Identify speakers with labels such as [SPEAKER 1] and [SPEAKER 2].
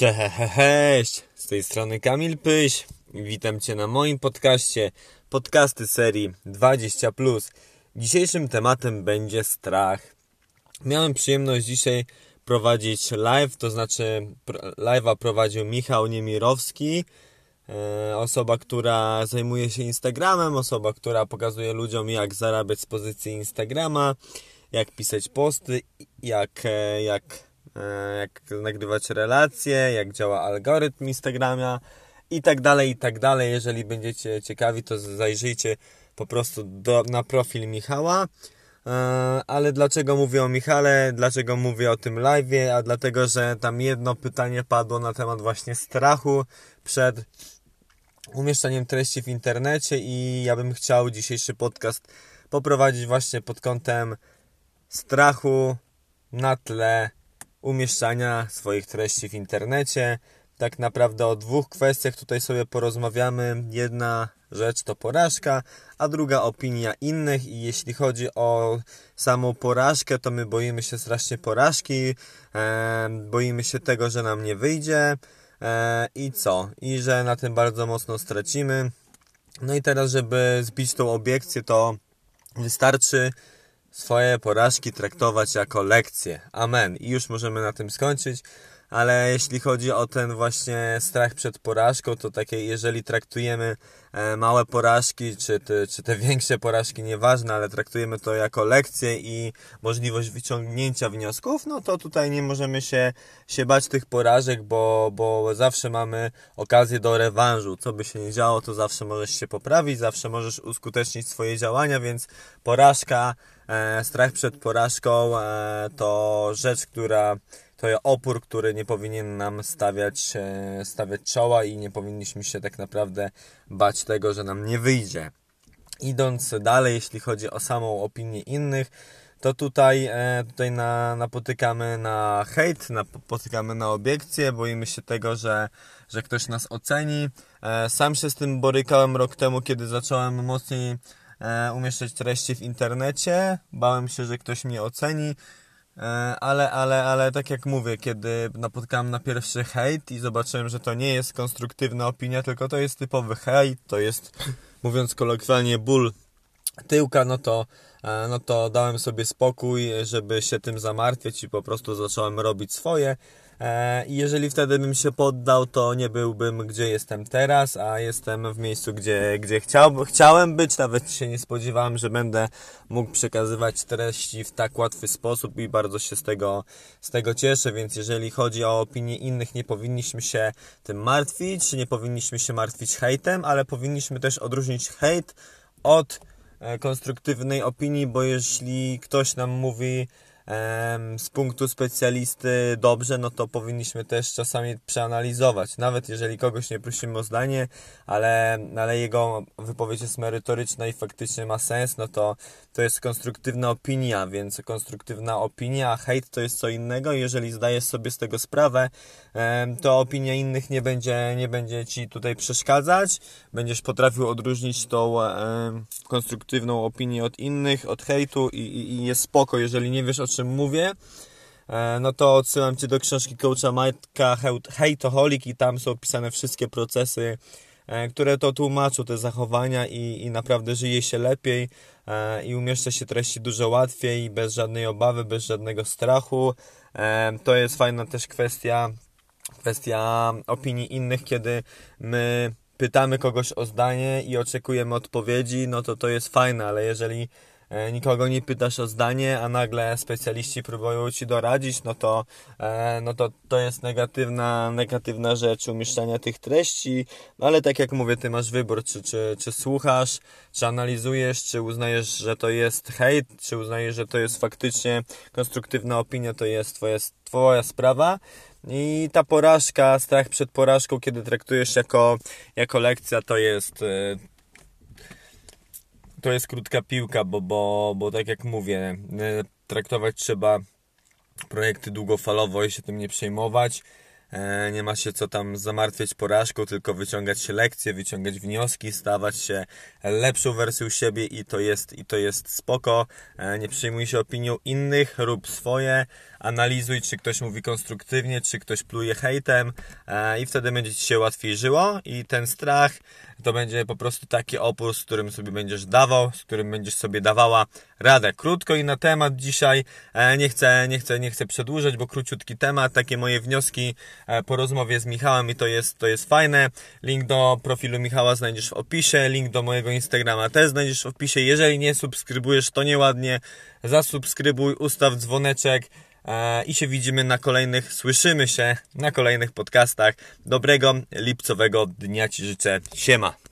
[SPEAKER 1] Cześć, z tej strony Kamil Pyś. Witam Cię na moim podcaście, podcasty serii 20+. Dzisiejszym tematem będzie strach. Miałem przyjemność dzisiaj prowadzić live, to znaczy live'a prowadził Michał Niemirowski, e, osoba, która zajmuje się Instagramem, osoba, która pokazuje ludziom jak zarabiać z pozycji Instagrama, jak pisać posty, jak, e, jak jak nagrywać relacje, jak działa algorytm Instagrama i tak dalej, i tak dalej. Jeżeli będziecie ciekawi, to zajrzyjcie po prostu do, na profil Michała. E, ale dlaczego mówię o Michale, dlaczego mówię o tym live? A dlatego, że tam jedno pytanie padło na temat właśnie strachu przed umieszczaniem treści w internecie i ja bym chciał dzisiejszy podcast poprowadzić właśnie pod kątem strachu na tle umieszczania swoich treści w internecie. Tak naprawdę o dwóch kwestiach tutaj sobie porozmawiamy. Jedna rzecz to porażka, a druga opinia innych i jeśli chodzi o samą porażkę, to my boimy się strasznie porażki, e, boimy się tego, że nam nie wyjdzie e, i co? I że na tym bardzo mocno stracimy. No i teraz, żeby zbić tą obiekcję, to wystarczy swoje porażki traktować jako lekcje. Amen. I już możemy na tym skończyć. Ale jeśli chodzi o ten właśnie strach przed porażką, to takie, jeżeli traktujemy e, małe porażki, czy te, czy te większe porażki, nieważne, ale traktujemy to jako lekcję i możliwość wyciągnięcia wniosków, no to tutaj nie możemy się, się bać tych porażek, bo, bo zawsze mamy okazję do rewanżu. Co by się nie działo, to zawsze możesz się poprawić, zawsze możesz uskutecznić swoje działania, więc porażka E, strach przed porażką e, to rzecz, która to opór, który nie powinien nam stawiać, e, stawiać czoła i nie powinniśmy się tak naprawdę bać tego, że nam nie wyjdzie. Idąc dalej, jeśli chodzi o samą opinię innych, to tutaj, tutaj na, napotykamy na hejt, napotykamy na obiekcje, boimy się tego, że, że ktoś nas oceni. Sam się z tym borykałem rok temu, kiedy zacząłem mocniej e, umieszczać treści w internecie. Bałem się, że ktoś mnie oceni. E, ale, ale, ale tak jak mówię, kiedy napotkałem na pierwszy hejt i zobaczyłem, że to nie jest konstruktywna opinia, tylko to jest typowy hejt, to jest, mówiąc kolokwialnie, ból tyłka, no to, e, no to dałem sobie spokój, żeby się tym zamartwiać i po prostu zacząłem robić swoje. E, I jeżeli wtedy bym się poddał, to nie byłbym gdzie jestem teraz, a jestem w miejscu, gdzie, gdzie chciał, chciałem być. Nawet się nie spodziewałem, że będę mógł przekazywać treści w tak łatwy sposób i bardzo się z tego, z tego cieszę. Więc jeżeli chodzi o opinie innych, nie powinniśmy się tym martwić, nie powinniśmy się martwić hejtem, ale powinniśmy też odróżnić hejt od e, konstruktywnej opinii, bo jeśli ktoś nam mówi, z punktu specjalisty dobrze, no to powinniśmy też czasami przeanalizować. Nawet jeżeli kogoś nie prosimy o zdanie, ale, ale jego wypowiedź jest merytoryczna i faktycznie ma sens, no to to jest konstruktywna opinia, więc konstruktywna opinia, a hejt to jest co innego. Jeżeli zdajesz sobie z tego sprawę, to opinia innych nie będzie, nie będzie ci tutaj przeszkadzać. Będziesz potrafił odróżnić tą konstruktywną opinię od innych, od hejtu i, i, i jest spoko, jeżeli nie wiesz o czym czym mówię, e, no to odsyłam Cię do książki coacha Majtka Hejtoholik i tam są opisane wszystkie procesy, e, które to tłumaczą te zachowania i, i naprawdę żyje się lepiej e, i umieszcza się treści dużo łatwiej, bez żadnej obawy, bez żadnego strachu. To jest fajna też kwestia, kwestia opinii innych, kiedy my pytamy kogoś o zdanie i oczekujemy odpowiedzi, no to to jest fajne, ale jeżeli nikogo nie pytasz o zdanie, a nagle specjaliści próbują ci doradzić, no to, e, no to to jest negatywna, negatywna rzecz umieszczania tych treści, no ale tak jak mówię, ty masz wybór, czy, czy, czy słuchasz, czy analizujesz, czy uznajesz, że to jest hejt, czy uznajesz, że to jest faktycznie konstruktywna opinia, to jest twoja, twoja sprawa. I ta porażka, strach przed porażką, kiedy traktujesz jako, jako lekcja, to jest, e, to jest krótka piłka, bo, bo, bo tak jak mówię, e, traktować trzeba projekty długofalowo i się tym nie przejmować. e, nie ma się co tam zamartwiać porażką, tylko wyciągać lekcje, wyciągać wnioski, stawać się lepszą wersją siebie i to jest, i to jest spoko. E, nie przejmuj się opinią innych, rób swoje, analizuj, czy ktoś mówi konstruktywnie, czy ktoś pluje hejtem i wtedy będzie Ci się łatwiej żyło i ten strach to będzie po prostu taki opór, z którym sobie będziesz dawał, z którym będziesz sobie dawała radę. Krótko i na temat dzisiaj, e, nie chcę, nie chcę, nie chcę przedłużać, bo króciutki temat, takie moje wnioski e, po rozmowie z Michałem i to jest, to jest fajne. Link do profilu Michała znajdziesz w opisie, link do mojego Instagrama też znajdziesz w opisie. Jeżeli nie subskrybujesz, to nieładnie, zasubskrybuj, ustaw dzwoneczek, i się widzimy na kolejnych, słyszymy się na kolejnych podcastach. Dobrego lipcowego dnia Ci życzę. Siema.